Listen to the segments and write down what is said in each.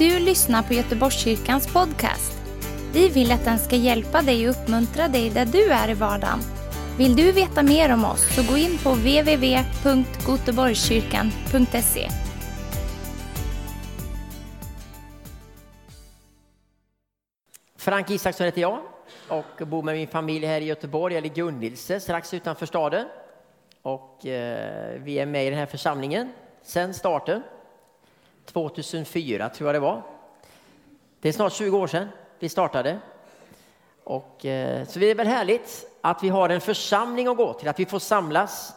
du lyssnar på Göteborgskyrkans podcast. Vi vill att den ska hjälpa dig och uppmuntra dig där du är i vardagen. Vill du veta mer om oss så gå in på www.goteborgskyrkan.se. Frank Isaksson heter jag och bor med min familj här i Göteborg, eller Gunnilse, strax utanför staden. Och eh, vi är med i den här församlingen sedan starten. 2004 tror jag det var. Det är snart 20 år sedan vi startade. Och, eh, så det är väl härligt att vi har en församling att gå till, att vi får samlas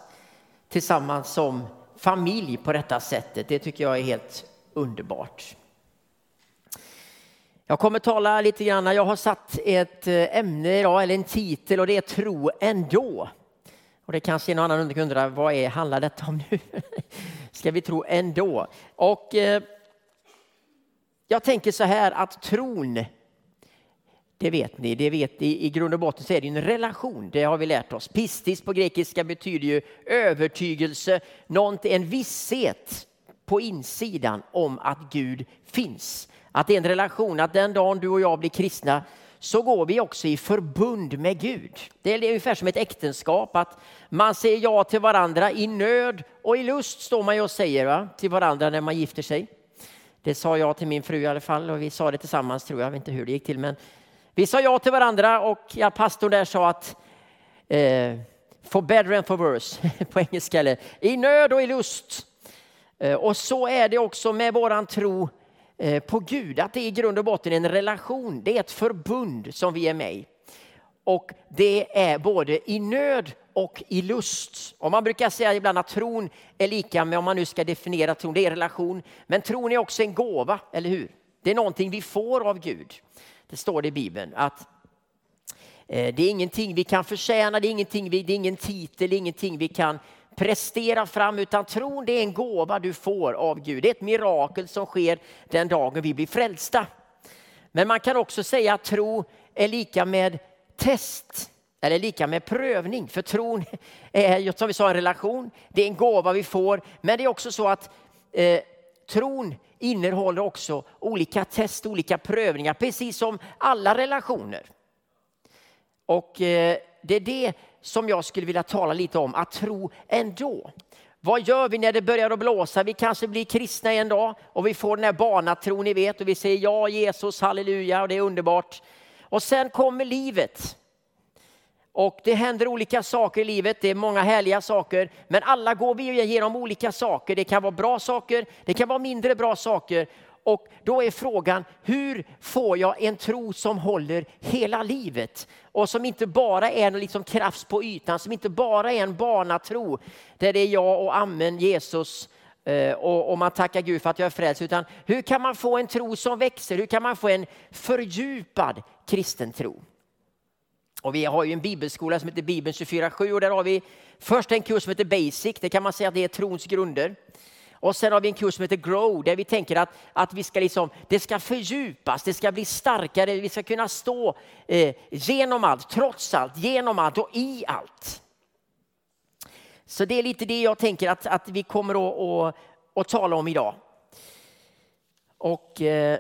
tillsammans som familj på detta sättet. Det tycker jag är helt underbart. Jag kommer tala lite grann, jag har satt ett eh, ämne idag, eller en titel och det är tro ändå. Och det kanske någon annan undrar, vad är, handlar detta om nu? Ska vi tro ändå? Och eh, jag tänker så här att tron, det vet ni, det vet i, i grund och botten så är det en relation, det har vi lärt oss. Pistis på grekiska betyder ju övertygelse, en visshet på insidan om att Gud finns. Att det är en relation, att den dagen du och jag blir kristna så går vi också i förbund med Gud. Det är ungefär som ett äktenskap, att man säger ja till varandra i nöd och i lust står man ju och säger va? till varandra när man gifter sig. Det sa jag till min fru i alla fall och vi sa det tillsammans tror jag, jag vet inte hur det gick till men vi sa ja till varandra och ja, pastorn där sa att eh, for better and for worse på engelska, eller i nöd och i lust. Eh, och så är det också med våran tro Eh, på Gud, att det i grund och botten är en relation, det är ett förbund som vi är med i. Och det är både i nöd och i lust. Och man brukar säga ibland att tron är lika med, om man nu ska definiera tron, det är relation. Men tron är också en gåva, eller hur? Det är någonting vi får av Gud. Det står det i Bibeln att eh, det är ingenting vi kan förtjäna, det är, ingenting vi, det är ingen titel, ingenting vi kan prestera fram, utan tron det är en gåva du får av Gud. Det är ett mirakel som sker den dagen vi blir frälsta. Men man kan också säga att tro är lika med test eller lika med prövning. För tron är som vi sa en relation, det är en gåva vi får. Men det är också så att eh, tron innehåller också olika test, olika prövningar, precis som alla relationer. Och eh, det är det som jag skulle vilja tala lite om, att tro ändå. Vad gör vi när det börjar att blåsa? Vi kanske blir kristna en dag och vi får den här barnatron ni vet och vi säger ja Jesus, halleluja och det är underbart. Och sen kommer livet. Och det händer olika saker i livet, det är många härliga saker, men alla går vi igenom olika saker. Det kan vara bra saker, det kan vara mindre bra saker. Och då är frågan, hur får jag en tro som håller hela livet? Och som inte bara är en liksom krafts på ytan, som inte bara är en barnatro. Där det är jag och amen Jesus eh, och, man tackar Gud för att jag är frälst. Utan hur kan man få en tro som växer? Hur kan man få en fördjupad kristen tro? Och vi har ju en bibelskola som heter Bibeln 24-7 och där har vi först en kurs som heter Basic. Det kan man säga att det är trons grunder. Och sen har vi en kurs som heter Grow där vi tänker att, att vi ska liksom, det ska fördjupas, det ska bli starkare, vi ska kunna stå eh, genom allt, trots allt, genom allt och i allt. Så det är lite det jag tänker att, att vi kommer att, att, att tala om idag. Och eh,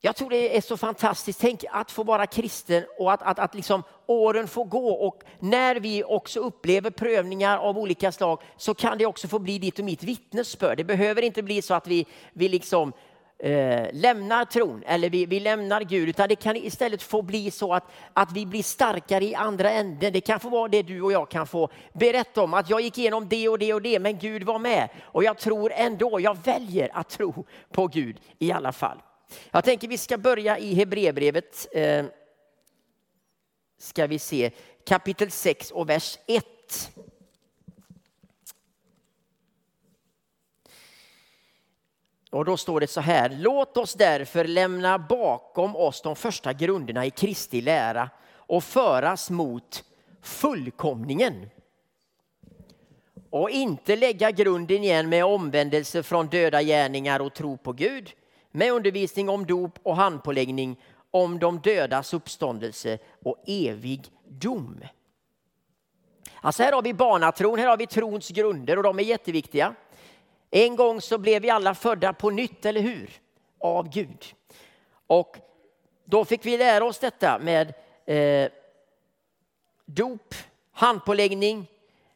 jag tror det är så fantastiskt. Tänk att få vara kristen och att, att, att liksom åren får gå. Och när vi också upplever prövningar av olika slag så kan det också få bli ditt och mitt vittnesbörd. Det behöver inte bli så att vi, vi liksom eh, lämnar tron eller vi, vi lämnar Gud. Utan det kan istället få bli så att, att vi blir starkare i andra änden. Det kan få vara det du och jag kan få berätta om. Att jag gick igenom det och det och det men Gud var med. Och jag tror ändå, jag väljer att tro på Gud i alla fall. Jag tänker vi ska börja i Hebreerbrevet. Eh, ska vi se kapitel 6 och vers 1. Och då står det så här. Låt oss därför lämna bakom oss de första grunderna i Kristi lära och föras mot fullkomningen. Och inte lägga grunden igen med omvändelse från döda gärningar och tro på Gud med undervisning om dop och handpåläggning, om de dödas uppståndelse och evig dom. Alltså här har vi barnatron, här har vi trons grunder och de är jätteviktiga. En gång så blev vi alla födda på nytt, eller hur? av Gud. Och då fick vi lära oss detta med eh, dop, handpåläggning.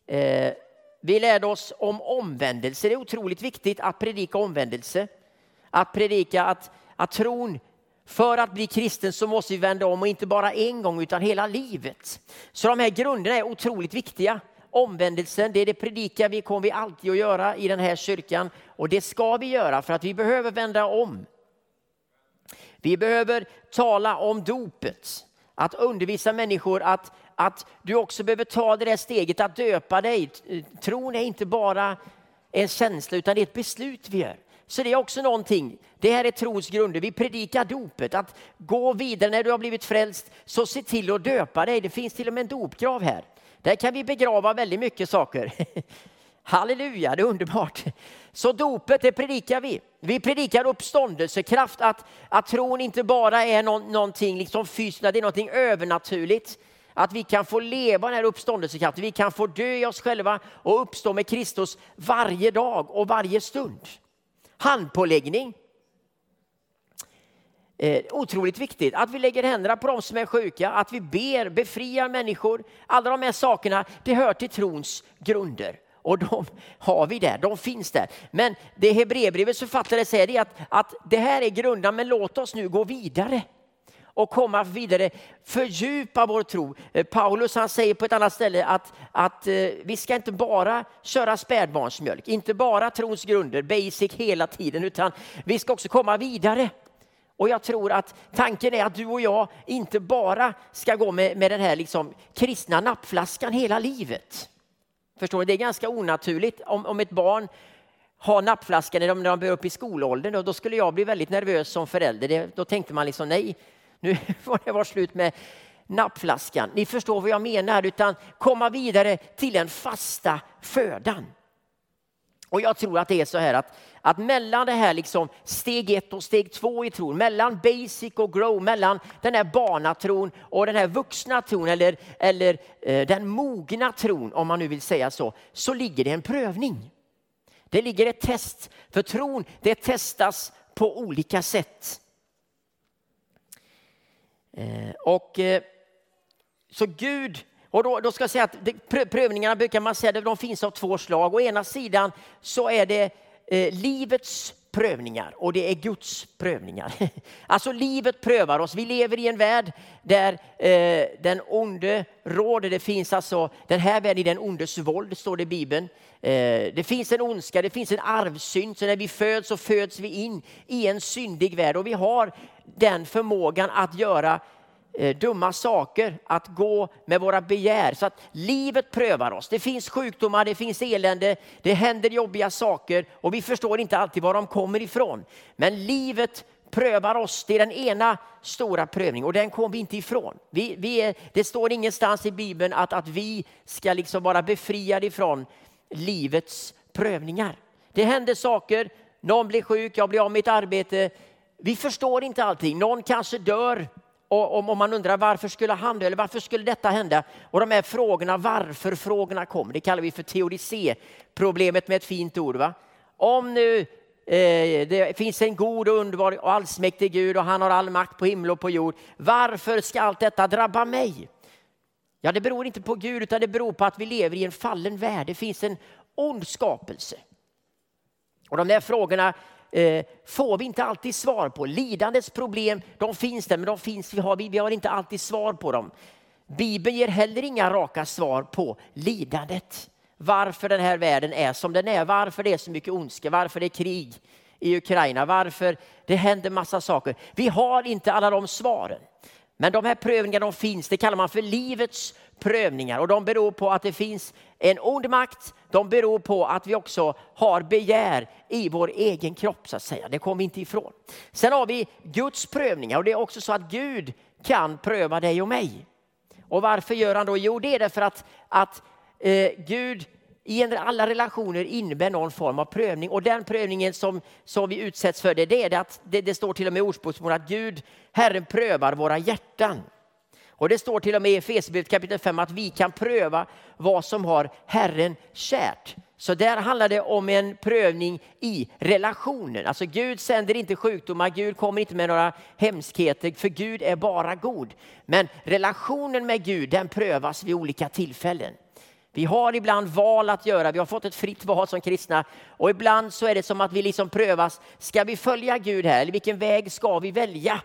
Eh, vi lärde oss om omvändelse. Det är otroligt viktigt att predika omvändelse. Att predika att, att tron, för att bli kristen så måste vi vända om och inte bara en gång utan hela livet. Så de här grunderna är otroligt viktiga. Omvändelsen, det är det predikar vi, kommer vi alltid att göra i den här kyrkan. Och det ska vi göra för att vi behöver vända om. Vi behöver tala om dopet, att undervisa människor att, att du också behöver ta det där steget att döpa dig. Tron är inte bara en känsla utan det är ett beslut vi gör. Så det är också någonting, det här är trons grunder. Vi predikar dopet, att gå vidare när du har blivit frälst, så se till att döpa dig. Det finns till och med en dopgrav här. Där kan vi begrava väldigt mycket saker. Halleluja, det är underbart. Så dopet, det predikar vi. Vi predikar uppståndelsekraft, att, att tron inte bara är någon, någonting liksom fysiskt, det är någonting övernaturligt. Att vi kan få leva den här uppståndelsekraften, vi kan få dö i oss själva och uppstå med Kristus varje dag och varje stund. Handpåläggning. Eh, otroligt viktigt att vi lägger händerna på de som är sjuka, att vi ber, befriar människor. Alla de här sakerna, det hör till trons grunder. Och de har vi där, de finns där. Men det Hebreerbrevets författare säger är att, att det här är grunderna, men låt oss nu gå vidare och komma vidare, fördjupa vår tro. Eh, Paulus han säger på ett annat ställe att, att eh, vi ska inte bara köra spädbarnsmjölk, inte bara trons grunder, basic hela tiden, utan vi ska också komma vidare. Och jag tror att tanken är att du och jag inte bara ska gå med, med den här liksom kristna nappflaskan hela livet. Förstår ni? Det är ganska onaturligt om, om ett barn har nappflaskan när de, när de upp i skolåldern. Då, då skulle jag bli väldigt nervös som förälder. Det, då tänkte man liksom nej, nu får det vara slut med nappflaskan. Ni förstår vad jag menar, utan komma vidare till den fasta födan. Och jag tror att det är så här att, att mellan det här liksom steg ett och steg två i tron, mellan basic och grow, mellan den här barnatron och den här vuxna tron eller, eller eh, den mogna tron om man nu vill säga så, så ligger det en prövning. Det ligger ett test, för tron det testas på olika sätt. Eh, och eh, så Gud och då, då ska jag säga att det, prövningarna brukar man säga de finns av två slag. Å ena sidan så är det eh, livets prövningar och det är Guds prövningar. Alltså livet prövar oss. Vi lever i en värld där eh, den onde råder. Det finns alltså den här världen i den ondes våld, står det i Bibeln. Eh, det finns en ondska, det finns en arvsynd. Så när vi föds så föds vi in i en syndig värld och vi har den förmågan att göra eh, dumma saker, att gå med våra begär. Så att livet prövar oss. Det finns sjukdomar, det finns elände, det händer jobbiga saker och vi förstår inte alltid var de kommer ifrån. Men livet prövar oss. Det är den ena stora prövningen och den kommer vi inte ifrån. Vi, vi är, det står ingenstans i Bibeln att, att vi ska liksom vara befriade ifrån livets prövningar. Det händer saker, någon blir sjuk, jag blir av med mitt arbete. Vi förstår inte allting. Någon kanske dör och om, man undrar varför skulle han dö eller varför skulle detta hända? Och de här frågorna, varför-frågorna kommer. Det kallar vi för teodicé-problemet med ett fint ord. Va? Om nu eh, det finns en god och underbar och allsmäktig Gud och han har all makt på himmel och på jord. Varför ska allt detta drabba mig? Ja, det beror inte på Gud utan det beror på att vi lever i en fallen värld. Det finns en ond skapelse. Och de där frågorna eh, får vi inte alltid svar på. Lidandets problem, de finns där, men de finns, vi, har, vi har inte alltid svar på dem. Bibeln ger heller inga raka svar på lidandet. Varför den här världen är som den är, varför det är så mycket ondska, varför det är krig i Ukraina, varför det händer massa saker. Vi har inte alla de svaren. Men de här prövningarna de finns, det kallar man för livets prövningar och de beror på att det finns en ond makt. De beror på att vi också har begär i vår egen kropp så att säga. Det kommer vi inte ifrån. Sen har vi Guds prövningar och det är också så att Gud kan pröva dig och mig. Och varför gör han då? Jo, det är därför att, att eh, Gud i alla relationer innebär någon form av prövning och den prövningen som, som vi utsätts för det, det är det att det, det står till och med i Ordspråksboken att Gud, Herren prövar våra hjärtan. Och det står till och med i Efesierbrevet kapitel 5 att vi kan pröva vad som har Herren kärt. Så där handlar det om en prövning i relationen. Alltså Gud sänder inte sjukdomar, Gud kommer inte med några hemskheter, för Gud är bara god. Men relationen med Gud den prövas vid olika tillfällen. Vi har ibland val att göra, vi har fått ett fritt val som kristna och ibland så är det som att vi liksom prövas, ska vi följa Gud här eller vilken väg ska vi välja?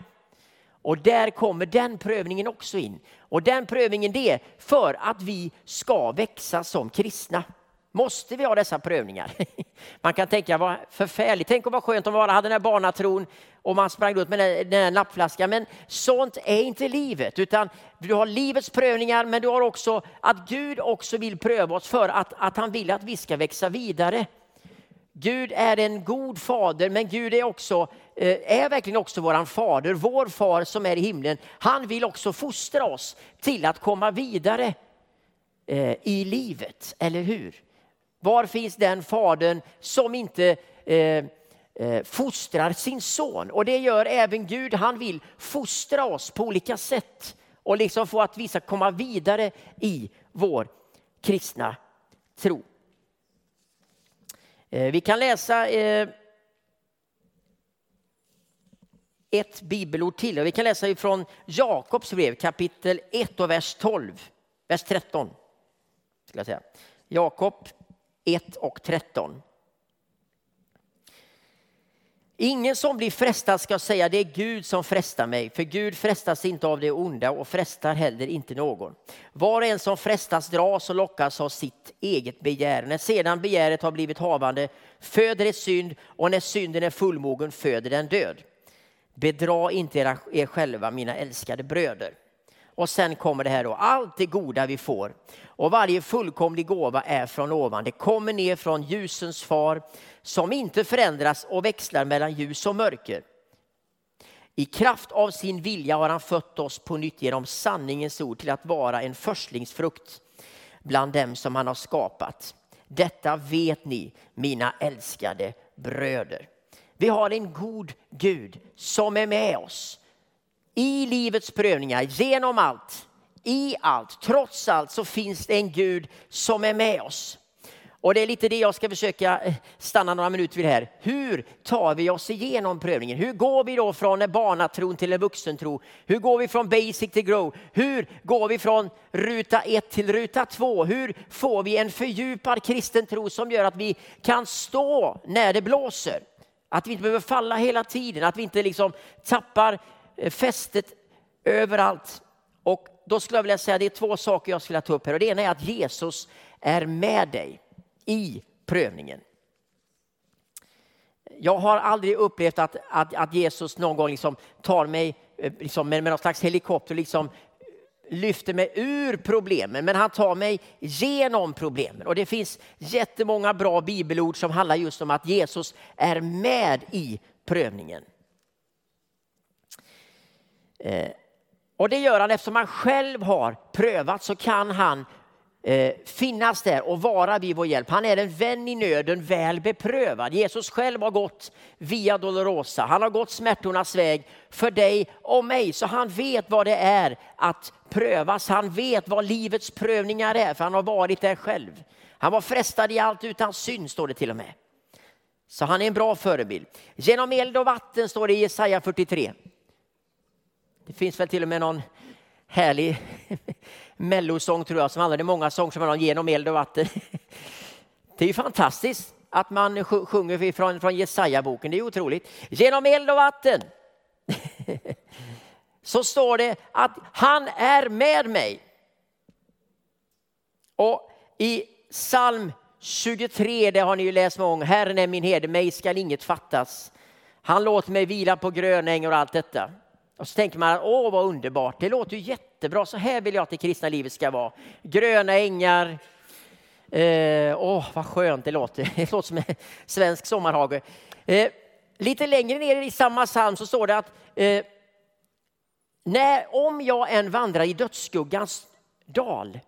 Och där kommer den prövningen också in. Och den prövningen det är för att vi ska växa som kristna. Måste vi ha dessa prövningar? Man kan tänka vad förfärligt. Tänk om vad skönt om man bara hade den här barnatron och man sprang ut med den här nappflaskan. Men sånt är inte livet, utan du har livets prövningar, men du har också att Gud också vill pröva oss för att, att han vill att vi ska växa vidare. Gud är en god fader, men Gud är, också, eh, är verkligen också våran fader. Vår far som är i himlen, han vill också fostra oss till att komma vidare eh, i livet, eller hur? Var finns den fadern som inte eh, fostrar sin son? Och det gör även Gud. Han vill fostra oss på olika sätt och liksom få att vi ska komma vidare i vår kristna tro. Eh, vi kan läsa eh, ett bibelord till. Vi kan läsa ifrån Jakobs brev kapitel 1 och vers 12, vers 13. Jakob 1 och 13. Ingen som blir frestad ska säga det är Gud som frestar mig, för Gud frestas inte av det onda och frestar heller inte någon. Var och en som frestas dras och lockas av sitt eget begär. När sedan begäret har blivit havande föder det synd och när synden är fullmogen föder den död. Bedra inte er själva, mina älskade bröder. Och sen kommer det här då, allt det goda vi får och varje fullkomlig gåva är från ovan. Det kommer ner från ljusens far som inte förändras och växlar mellan ljus och mörker. I kraft av sin vilja har han fött oss på nytt genom sanningens ord till att vara en förstlingsfrukt bland dem som han har skapat. Detta vet ni, mina älskade bröder. Vi har en god Gud som är med oss i livets prövningar, genom allt, i allt, trots allt så finns det en Gud som är med oss. Och det är lite det jag ska försöka eh, stanna några minuter vid här. Hur tar vi oss igenom prövningen? Hur går vi då från en barnatron till en vuxentro? Hur går vi från basic till grow? Hur går vi från ruta ett till ruta två? Hur får vi en fördjupad kristen tro som gör att vi kan stå när det blåser? Att vi inte behöver falla hela tiden, att vi inte liksom tappar Eh, fästet överallt. Och då skulle jag vilja säga det är två saker jag skulle vilja ta upp här. Och det ena är att Jesus är med dig i prövningen. Jag har aldrig upplevt att, att, att Jesus någon gång liksom tar mig eh, liksom med, med någon slags helikopter liksom eh, lyfter mig ur problemen, men han tar mig genom problemen. Och det finns jättemånga bra bibelord som handlar just om att Jesus är med i prövningen. Eh, och det gör han eftersom han själv har prövat så kan han eh, finnas där och vara vid vår hjälp. Han är en vän i nöden, väl beprövad. Jesus själv har gått via Dolorosa. Han har gått smärtornas väg för dig och mig, så han vet vad det är att prövas. Han vet vad livets prövningar är, för han har varit där själv. Han var frestad i allt utan synd, står det till och med. Så han är en bra förebild. Genom eld och vatten står det i Jesaja 43. Det finns väl till och med någon härlig mellosång tror jag som handlar om många sånger som handlar om genom eld och vatten. Det är ju fantastiskt att man sjunger från, från Jesaja-boken, det är otroligt. Genom eld och vatten så står det att han är med mig. Och i psalm 23, det har ni ju läst många gånger, Herren är min herde, mig skall inget fattas. Han låter mig vila på gröna ängar och allt detta. Och så tänker man, åh vad underbart, det låter ju jättebra, så här vill jag att det kristna livet ska vara. Gröna ängar, eh, åh vad skönt det låter, det låter som en svensk sommarhage. Eh, lite längre ner i samma psalm så står det att eh, när, om jag än vandrar i dödsskuggans dal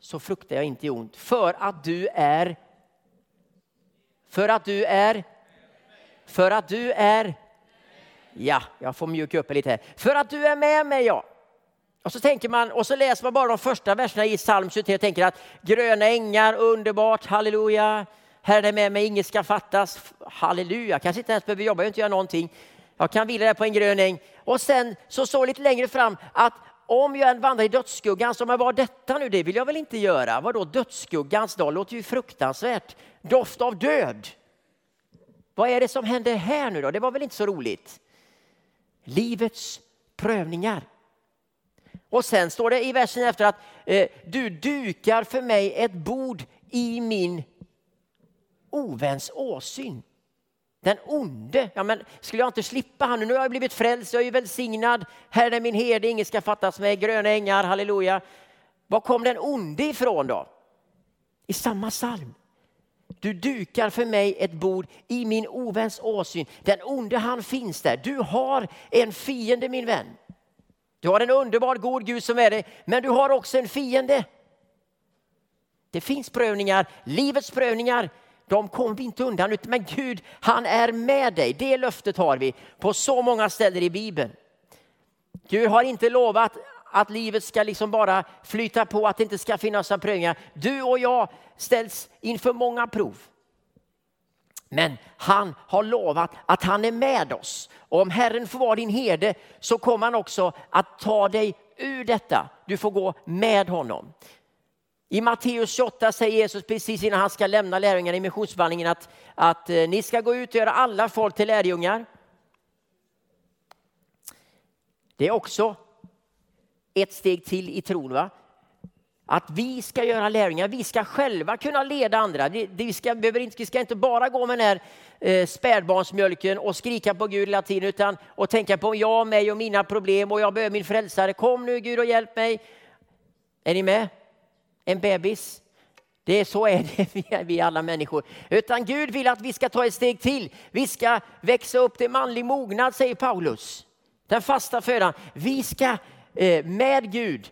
så fruktar jag inte ont. För att du är för att du är för att du är Ja, jag får mjuka upp lite här. För att du är med mig, ja. Och så tänker man, och så läser man bara de första verserna i psalm 23 och tänker att gröna ängar, underbart, halleluja. Herren är med mig, inget ska fattas. Halleluja, kanske inte ens behöver jobba, jag inte göra någonting. Jag kan vila där på en grön äng. Och sen så står det lite längre fram att om jag än vandrar i dödsskuggan, så men vad detta nu, det vill jag väl inte göra. Vadå dödsskuggans dag, låter ju fruktansvärt. Doft av död. Vad är det som händer här nu då? Det var väl inte så roligt? Livets prövningar. Och sen står det i versen efter att eh, du dukar för mig ett bord i min oväns åsyn. Den onde, ja men skulle jag inte slippa han nu? Nu har jag blivit frälst, jag är välsignad. Herren är min herde, inget ska fattas mig. Gröna ängar, halleluja. Var kom den onde ifrån då? I samma psalm. Du dukar för mig ett bord i min oväns åsyn. Den onde han finns där. Du har en fiende min vän. Du har en underbar god Gud som är dig, men du har också en fiende. Det finns prövningar, livets prövningar, de kommer vi inte undan. Men Gud, han är med dig. Det löftet har vi på så många ställen i Bibeln. Gud har inte lovat att livet ska liksom bara flyta på, att det inte ska finnas några prövningar. Du och jag ställs inför många prov. Men han har lovat att han är med oss. Och om Herren får vara din herde så kommer han också att ta dig ur detta. Du får gå med honom. I Matteus 28 säger Jesus precis innan han ska lämna lärjungarna i missionsvandringen att, att eh, ni ska gå ut och göra alla folk till lärjungar. Det är också ett steg till i tron. Va? Att vi ska göra lärjungar, vi ska själva kunna leda andra. Vi ska, vi ska inte bara gå med den här eh, spädbarnsmjölken och skrika på Gud hela tiden utan och tänka på jag, mig och mina problem och jag behöver min frälsare. Kom nu Gud och hjälp mig. Är ni med? En bebis. Det är så är det vi alla människor. Utan Gud vill att vi ska ta ett steg till. Vi ska växa upp till manlig mognad säger Paulus. Den fasta födan. Vi ska Eh, med Gud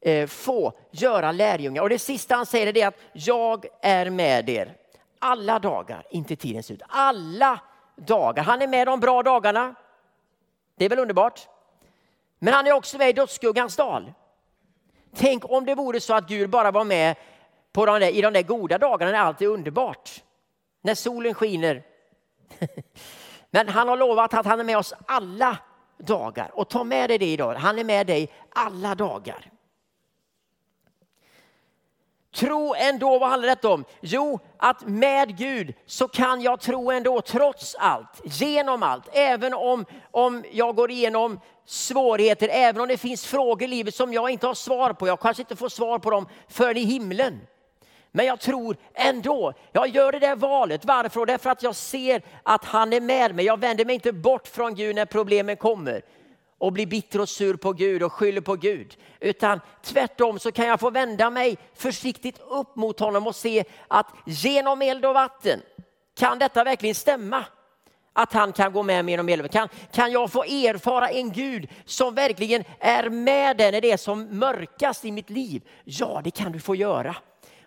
eh, få göra lärjungar. Och det sista han säger är att jag är med er alla dagar, inte tidens slut. Alla dagar. Han är med de bra dagarna. Det är väl underbart? Men han är också med i dödsskuggans dal. Tänk om det vore så att Gud bara var med på de där, i de där goda dagarna när allt är underbart. När solen skiner. Men han har lovat att han är med oss alla dagar. Och ta med dig det idag. Han är med dig alla dagar. Tro ändå, vad handlar detta om? Jo, att med Gud så kan jag tro ändå trots allt, genom allt. Även om, om jag går igenom svårigheter, även om det finns frågor i livet som jag inte har svar på. Jag kanske inte får svar på dem förrän i himlen. Men jag tror ändå, jag gör det där valet. Varför? Därför att jag ser att han är med mig. Jag vänder mig inte bort från Gud när problemen kommer och blir bitter och sur på Gud och skyller på Gud. Utan tvärtom så kan jag få vända mig försiktigt upp mot honom och se att genom eld och vatten kan detta verkligen stämma. Att han kan gå med mig genom eld kan, kan jag få erfara en Gud som verkligen är med dig när det är som mörkast i mitt liv? Ja, det kan du få göra.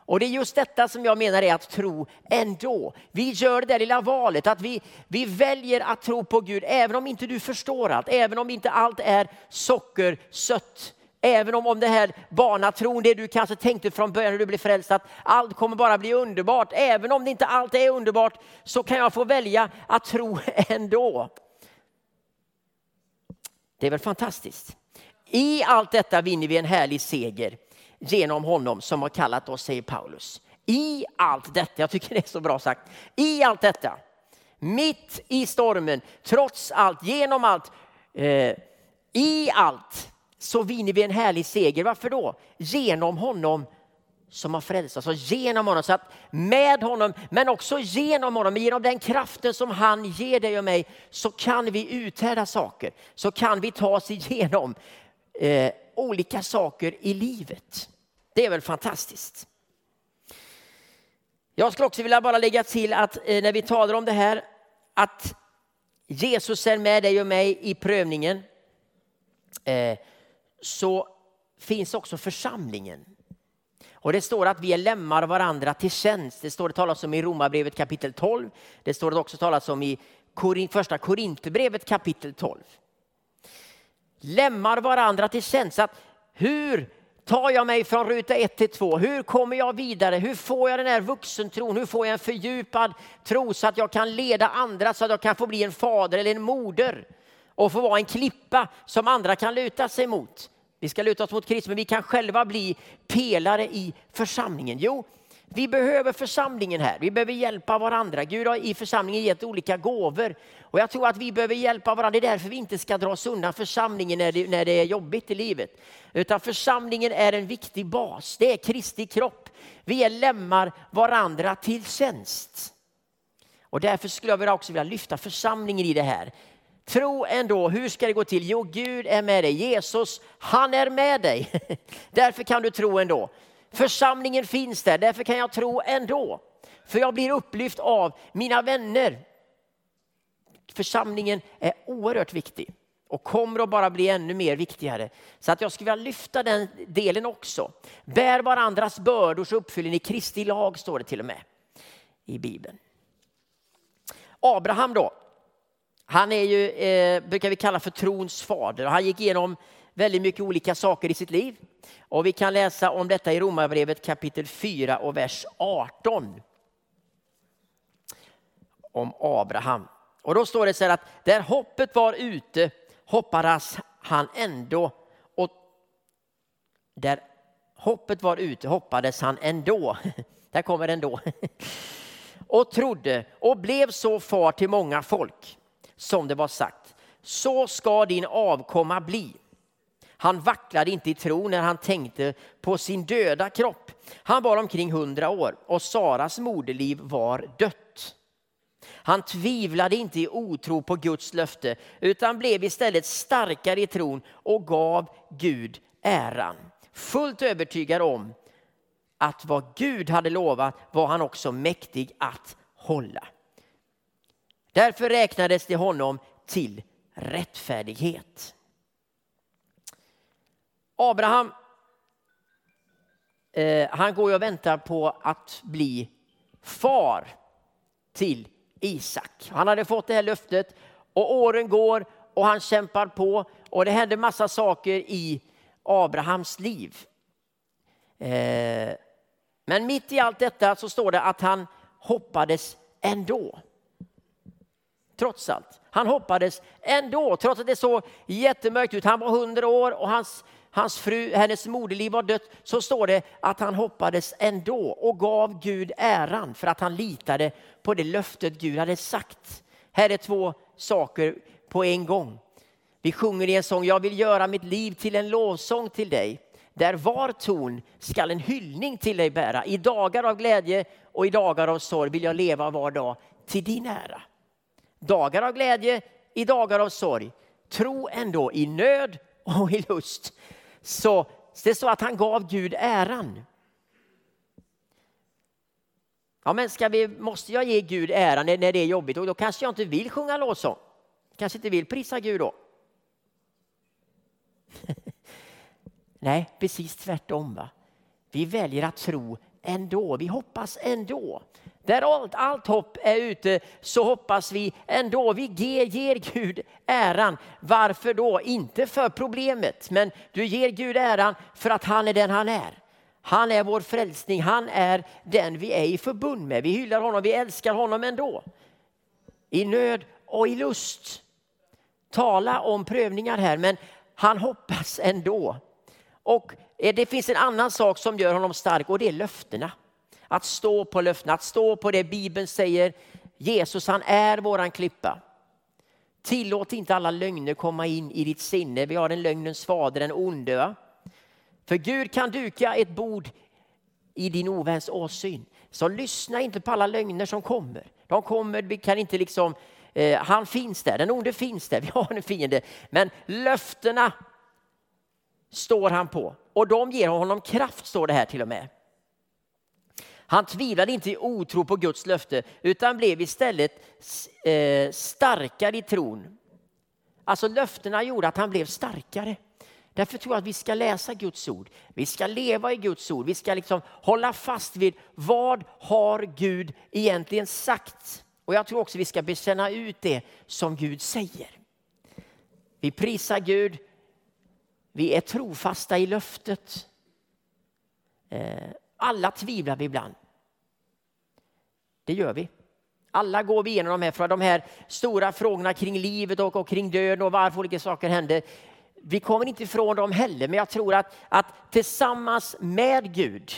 Och det är just detta som jag menar är att tro ändå. Vi gör det där lilla valet att vi, vi väljer att tro på Gud även om inte du förstår allt, även om inte allt är sockersött. Även om, om det här barnatron, det du kanske tänkte från början när du blev frälst, att allt kommer bara bli underbart. Även om det inte allt är underbart så kan jag få välja att tro ändå. Det är väl fantastiskt. I allt detta vinner vi en härlig seger genom honom som har kallat oss, säger Paulus. I allt detta, jag tycker det är så bra sagt, i allt detta, mitt i stormen, trots allt, genom allt, eh, i allt så vinner vi en härlig seger. Varför då? Genom honom som har frälst oss. Alltså genom honom, så att med honom, men också genom honom, genom den kraften som han ger dig och mig, så kan vi uthärda saker. Så kan vi ta oss igenom eh, olika saker i livet. Det är väl fantastiskt. Jag skulle också vilja bara lägga till att eh, när vi talar om det här att Jesus är med dig och mig i prövningen eh, så finns också församlingen. Och det står att vi är lämmar varandra till tjänst. Det står det talas om i Romarbrevet kapitel 12. Det står det också talas om i första Korinthierbrevet kapitel 12 lämmar varandra till tjänst. Att hur tar jag mig från ruta ett till två? Hur kommer jag vidare? Hur får jag den här vuxentron? Hur får jag en fördjupad tro så att jag kan leda andra, så att jag kan få bli en fader eller en moder och få vara en klippa som andra kan luta sig mot? Vi ska luta oss mot Kristus, men vi kan själva bli pelare i församlingen. Jo, vi behöver församlingen här. Vi behöver hjälpa varandra. Gud har i församlingen gett olika gåvor. Och jag tror att vi behöver hjälpa varandra. Det är därför vi inte ska dra oss undan församlingen när det, när det är jobbigt i livet. Utan församlingen är en viktig bas. Det är Kristi kropp. Vi är lämmar varandra till tjänst. Och därför skulle jag också vilja lyfta församlingen i det här. Tro ändå, hur ska det gå till? Jo, Gud är med dig. Jesus, han är med dig. Därför kan du tro ändå. Församlingen finns där, därför kan jag tro ändå. För jag blir upplyft av mina vänner. Församlingen är oerhört viktig och kommer att bara bli ännu mer viktigare. Så att jag skulle vilja lyfta den delen också. Bär varandras bördor så uppfyller ni Kristi lag, står det till och med i Bibeln. Abraham då, han är ju, eh, brukar vi kalla för trons fader. Han gick igenom väldigt mycket olika saker i sitt liv. Och vi kan läsa om detta i Romarbrevet kapitel 4 och vers 18. Om Abraham. Och då står det så här att där hoppet var ute hoppades han ändå och där hoppet var ute hoppades han ändå. Där kommer ändå. Och trodde och blev så far till många folk som det var sagt. Så ska din avkomma bli. Han vacklade inte i tro när han tänkte på sin döda kropp. Han var omkring hundra år och Saras moderliv var dött. Han tvivlade inte i otro på Guds löfte utan blev istället starkare i tron och gav Gud äran. Fullt övertygad om att vad Gud hade lovat var han också mäktig att hålla. Därför räknades det honom till rättfärdighet. Abraham, eh, han går och väntar på att bli far till Isak. Han hade fått det här löftet och åren går och han kämpar på och det händer massa saker i Abrahams liv. Eh, men mitt i allt detta så står det att han hoppades ändå. Trots allt. Han hoppades ändå, trots att det såg jättemörkt ut. Han var hundra år och hans hans fru, hennes moderliv var dött, så står det att han hoppades ändå och gav Gud äran för att han litade på det löftet Gud hade sagt. Här är två saker på en gång. Vi sjunger i en sång, jag vill göra mitt liv till en lovsång till dig. Där var ton skall en hyllning till dig bära. I dagar av glädje och i dagar av sorg vill jag leva var dag till din ära. Dagar av glädje, i dagar av sorg. Tro ändå i nöd och i lust så det är så att han gav Gud äran. Ja, men ska vi, måste jag ge Gud äran när, när det är jobbigt? Och då kanske jag inte vill sjunga lovsång. Kanske inte vill prisa Gud då. Nej, precis tvärtom. Va? Vi väljer att tro ändå. Vi hoppas ändå. Där allt, allt hopp är ute så hoppas vi ändå. Vi ger, ger Gud äran. Varför då? Inte för problemet, men du ger Gud äran för att han är den han är. Han är vår frälsning, han är den vi är i förbund med. Vi hyllar honom, vi älskar honom ändå. I nöd och i lust. Tala om prövningar här, men han hoppas ändå. Och eh, det finns en annan sak som gör honom stark och det är löftena. Att stå på löftena, att stå på det Bibeln säger. Jesus han är våran klippa. Tillåt inte alla lögner komma in i ditt sinne. Vi har en lögnens fader, den onde. För Gud kan duka ett bord i din oväns åsyn. Så lyssna inte på alla lögner som kommer. De kommer, vi kan inte liksom, eh, han finns där, den onde finns där, vi har en fiende. Men löftena står han på och de ger honom kraft, står det här till och med. Han tvivlade inte i otro på Guds löfte utan blev istället eh, starkare i tron. Alltså löftena gjorde att han blev starkare. Därför tror jag att vi ska läsa Guds ord. Vi ska leva i Guds ord. Vi ska liksom hålla fast vid vad har Gud egentligen sagt? Och jag tror också vi ska bekänna ut det som Gud säger. Vi prisar Gud. vi är trofasta i löftet. Eh, alla tvivlar vi ibland. Det gör vi. Alla går vi igenom de här, för de här stora frågorna kring livet och, och kring döden och varför olika saker händer. Vi kommer inte ifrån dem heller, men jag tror att, att tillsammans med Gud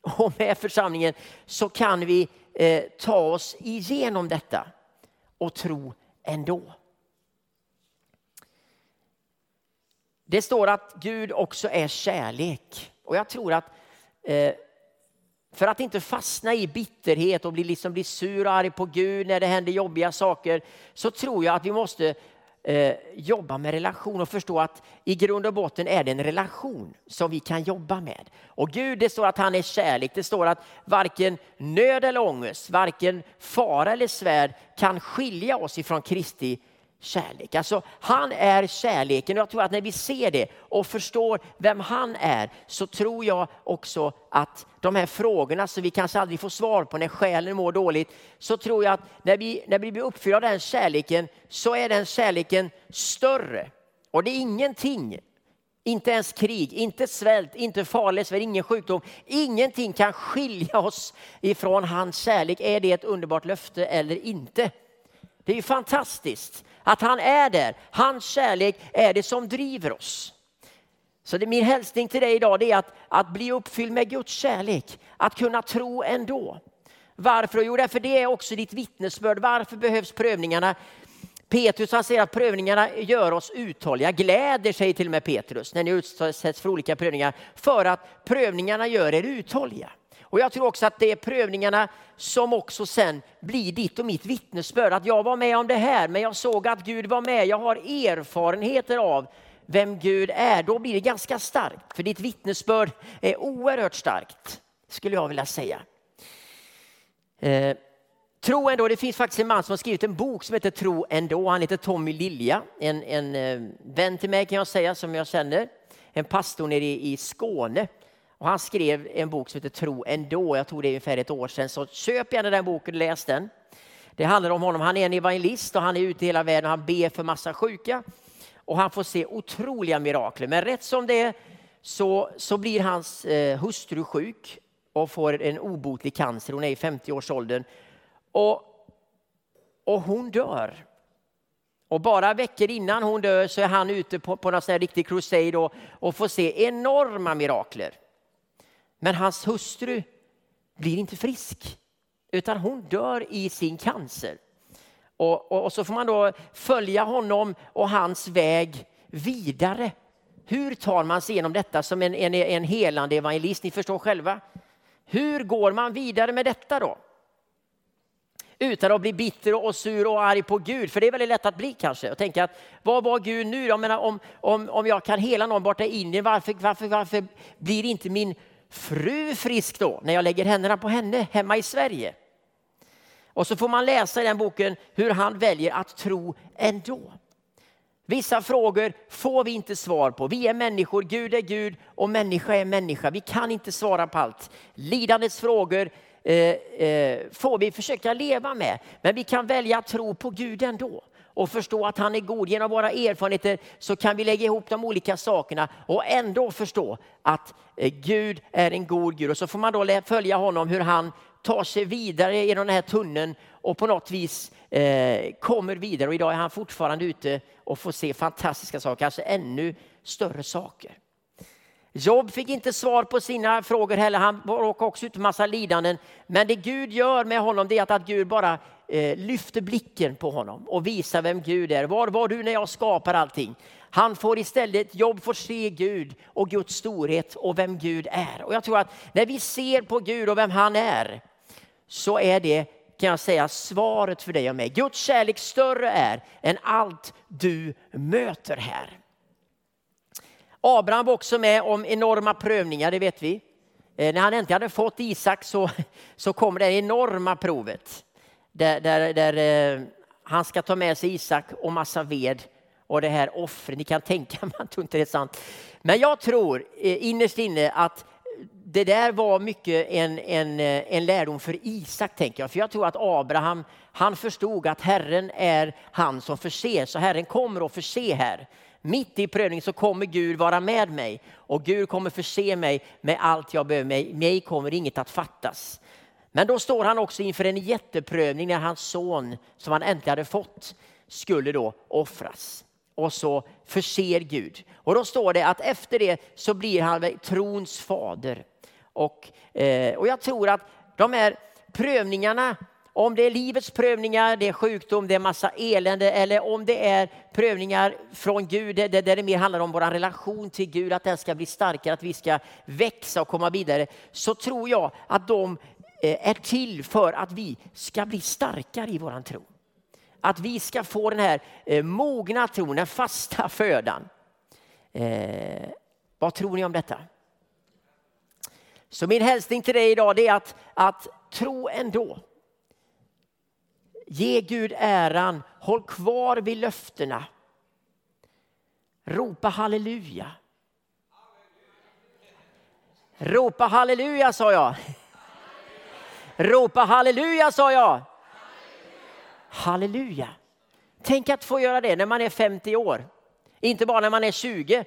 och med församlingen så kan vi eh, ta oss igenom detta och tro ändå. Det står att Gud också är kärlek. Och jag tror att eh, Eh, för att inte fastna i bitterhet och bli, liksom bli sur och arg på Gud när det händer jobbiga saker så tror jag att vi måste eh, jobba med relation och förstå att i grund och botten är det en relation som vi kan jobba med. Och Gud, det står att han är kärlek. Det står att varken nöd eller ångest, varken fara eller svärd kan skilja oss ifrån Kristi kärlek. Alltså, han är kärleken. Jag tror att när vi ser det och förstår vem han är så tror jag också att de här frågorna som vi kanske aldrig får svar på när själen mår dåligt så tror jag att när vi, när vi blir uppfyllda av den kärleken så är den kärleken större. Och det är ingenting inte ens krig, inte svält, inte farlig svält, ingen sjukdom. Ingenting kan skilja oss ifrån hans kärlek. Är det ett underbart löfte eller inte? Det är fantastiskt att han är där. Hans kärlek är det som driver oss. Så det, min hälsning till dig idag är att, att bli uppfylld med Guds kärlek. Att kunna tro ändå. Varför? Jo, därför det är också ditt vittnesbörd. Varför behövs prövningarna? Petrus han säger att prövningarna gör oss uthålliga. Gläder sig till och med Petrus när ni utsätts för olika prövningar. För att prövningarna gör er uthålliga. Och jag tror också att det är prövningarna som också sen blir ditt och mitt vittnesbörd. Att jag var med om det här, men jag såg att Gud var med. Jag har erfarenheter av vem Gud är. Då blir det ganska starkt, för ditt vittnesbörd är oerhört starkt, skulle jag vilja säga. Eh, tro ändå, det finns faktiskt en man som har skrivit en bok som heter Tro ändå. Han heter Tommy Lilja, en, en eh, vän till mig kan jag säga som jag känner. En pastor nere i, i Skåne och han skrev en bok som heter Tro ändå. Jag tror det är ungefär ett år sedan. Så köp gärna den boken och läs den. Det handlar om honom. Han är en evangelist och han är ute i hela världen. Han ber för massa sjuka och han får se otroliga mirakler. Men rätt som det är så, så blir hans eh, hustru sjuk och får en obotlig cancer. Hon är i 50-årsåldern. Och, och hon dör. Och bara veckor innan hon dör så är han ute på, på någon sån här riktig crusade och, och får se enorma mirakler. Men hans hustru blir inte frisk, utan hon dör i sin cancer. Och, och, och, så får man då följa honom och hans väg vidare. Hur tar man sig igenom detta som en, en, en helande evangelist? Ni förstår själva. Hur går man vidare med detta då? Utan att bli bitter och sur och arg på Gud, för det är väldigt lätt att bli kanske. Och tänka att vad var Gud nu? Jag menar, om, om, om jag kan hela någon borta i Indien, varför, varför, varför blir inte min fru frisk då när jag lägger händerna på henne hemma i Sverige. Och så får man läsa i den boken hur han väljer att tro ändå. Vissa frågor får vi inte svar på. Vi är människor, Gud är Gud och människa är människa. Vi kan inte svara på allt. Lidandets frågor eh, eh, får vi försöka leva med. Men vi kan välja att tro på Gud ändå och förstå att han är god. Genom våra erfarenheter så kan vi lägga ihop de olika sakerna och ändå förstå att eh, Gud är en god Gud. Och så får man då följa honom hur han tar sig vidare genom den här tunneln och på något vis eh, kommer vidare. Och idag är han fortfarande ute och får se fantastiska saker, kanske ännu större saker. Job fick inte svar på sina frågor heller. Han råkade också ut massa lidanden. Men det Gud gör med honom det är att Gud bara Eh, lyfter blicken på honom och visar vem Gud är. Var var du när jag skapar allting? Han får istället, Jobb får se Gud och Guds storhet och vem Gud är. Och jag tror att när vi ser på Gud och vem han är så är det kan jag säga svaret för dig och mig. Guds kärlek större är än allt du möter här. Abraham var också med om enorma prövningar, det vet vi. Eh, när han äntligen hade fått Isak så, så kom det enorma provet. Där, där, där eh, han ska ta med sig Isak och massa ved och det här offret. Ni kan tänka, man tror inte det är sant. Men jag tror eh, innerst inne att det där var mycket en, en, eh, en lärdom för Isak, tänker jag. För jag tror att Abraham, han förstod att Herren är han som förser, så Herren kommer att förse här Mitt i prövningen så kommer Gud vara med mig och Gud kommer förse mig med allt jag behöver. Mig, mig kommer inget att fattas. Men då står han också inför en jätteprövning när hans son som han äntligen hade fått skulle då offras. Och så förser Gud. Och då står det att efter det så blir han trons fader. Och, eh, och jag tror att de här prövningarna om det är livets prövningar, det är sjukdom, det är massa elände eller om det är prövningar från Gud där det mer handlar om vår relation till Gud, att den ska bli starkare, att vi ska växa och komma vidare. Så tror jag att de Eh, är till för att vi ska bli starkare i våran tro. Att vi ska få den här eh, mogna tron, den fasta födan. Eh, vad tror ni om detta? Så min hälsning till dig idag är att, att tro ändå. Ge Gud äran, håll kvar vid löftena. Ropa halleluja. Ropa halleluja sa jag. Ropa halleluja sa jag. Halleluja. Tänk att få göra det när man är 50 år. Inte bara när man är 20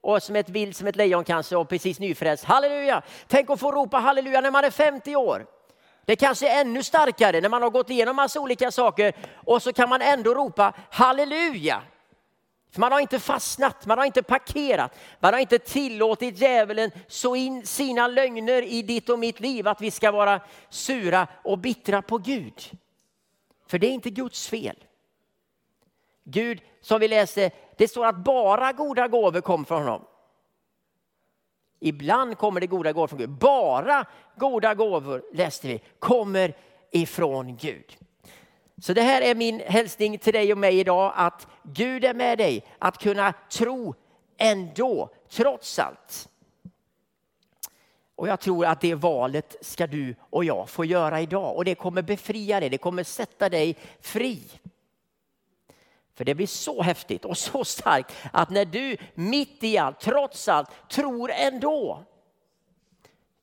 och som ett vilt som ett lejon kanske och precis nyfrälst. Halleluja! Tänk att få ropa halleluja när man är 50 år. Det kanske är ännu starkare när man har gått igenom massa olika saker och så kan man ändå ropa halleluja. För man har inte fastnat, man har inte parkerat, man har inte tillåtit djävulen så in sina lögner i ditt och mitt liv att vi ska vara sura och bittra på Gud. För det är inte Guds fel. Gud, som vi läste, det står att bara goda gåvor kom från honom. Ibland kommer det goda gåvor från Gud. Bara goda gåvor, läste vi, kommer ifrån Gud. Så det här är min hälsning till dig och mig idag, att Gud är med dig, att kunna tro ändå, trots allt. Och jag tror att det valet ska du och jag få göra idag och det kommer befria dig, det kommer sätta dig fri. För det blir så häftigt och så starkt att när du mitt i allt, trots allt, tror ändå.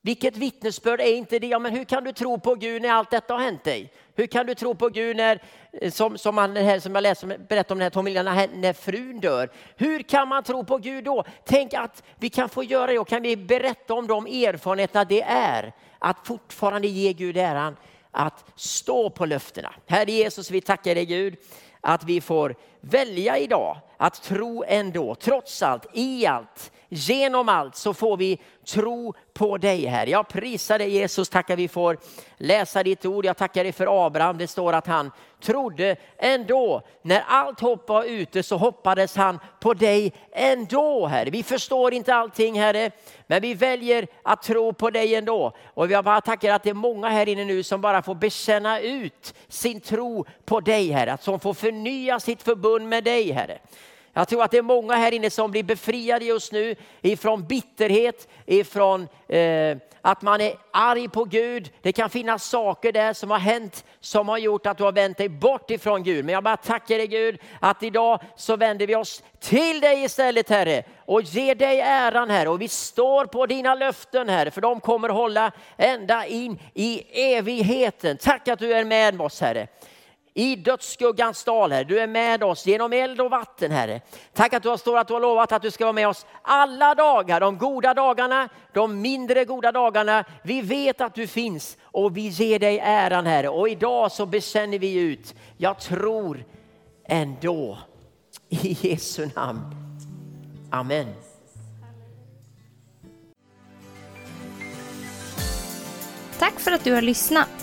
Vilket vittnesbörd är inte det? Ja, men hur kan du tro på Gud när allt detta har hänt dig? Hur kan du tro på Gud när, eh, som, som, han, här, som jag läste, berättade om den här Tommy när, när frun dör? Hur kan man tro på Gud då? Tänk att vi kan få göra det och kan vi berätta om de erfarenheterna det är att fortfarande ge Gud äran att stå på löftena. Herre Jesus, vi tackar dig Gud att vi får välja idag att tro ändå, trots allt, i allt, genom allt så får vi tro på dig här. Jag prisar dig Jesus, tackar vi får läsa ditt ord. Jag tackar dig för Abraham. Det står att han trodde ändå. När allt hopp var ute så hoppades han på dig ändå Herre. Vi förstår inte allting Herre, men vi väljer att tro på dig ändå. Och jag bara tackar att det är många här inne nu som bara får bekänna ut sin tro på dig Herre. Att som får förnya sitt förbund med dig Herre. Jag tror att det är många här inne som blir befriade just nu ifrån bitterhet, ifrån eh, att man är arg på Gud. Det kan finnas saker där som har hänt som har gjort att du har vänt dig bort ifrån Gud. Men jag bara tackar dig Gud att idag så vänder vi oss till dig istället Herre och ger dig äran Herre. Och vi står på dina löften Herre för de kommer hålla ända in i evigheten. Tack att du är med oss Herre i dödsskuggans dal, Herre. Du är med oss genom eld och vatten, Herre. Tack att du har, står att du har lovat att du ska vara med oss alla dagar, de goda dagarna, de mindre goda dagarna. Vi vet att du finns och vi ger dig äran, Herre. Och idag så bekänner vi ut, jag tror ändå. I Jesu namn. Amen. Tack för att du har lyssnat.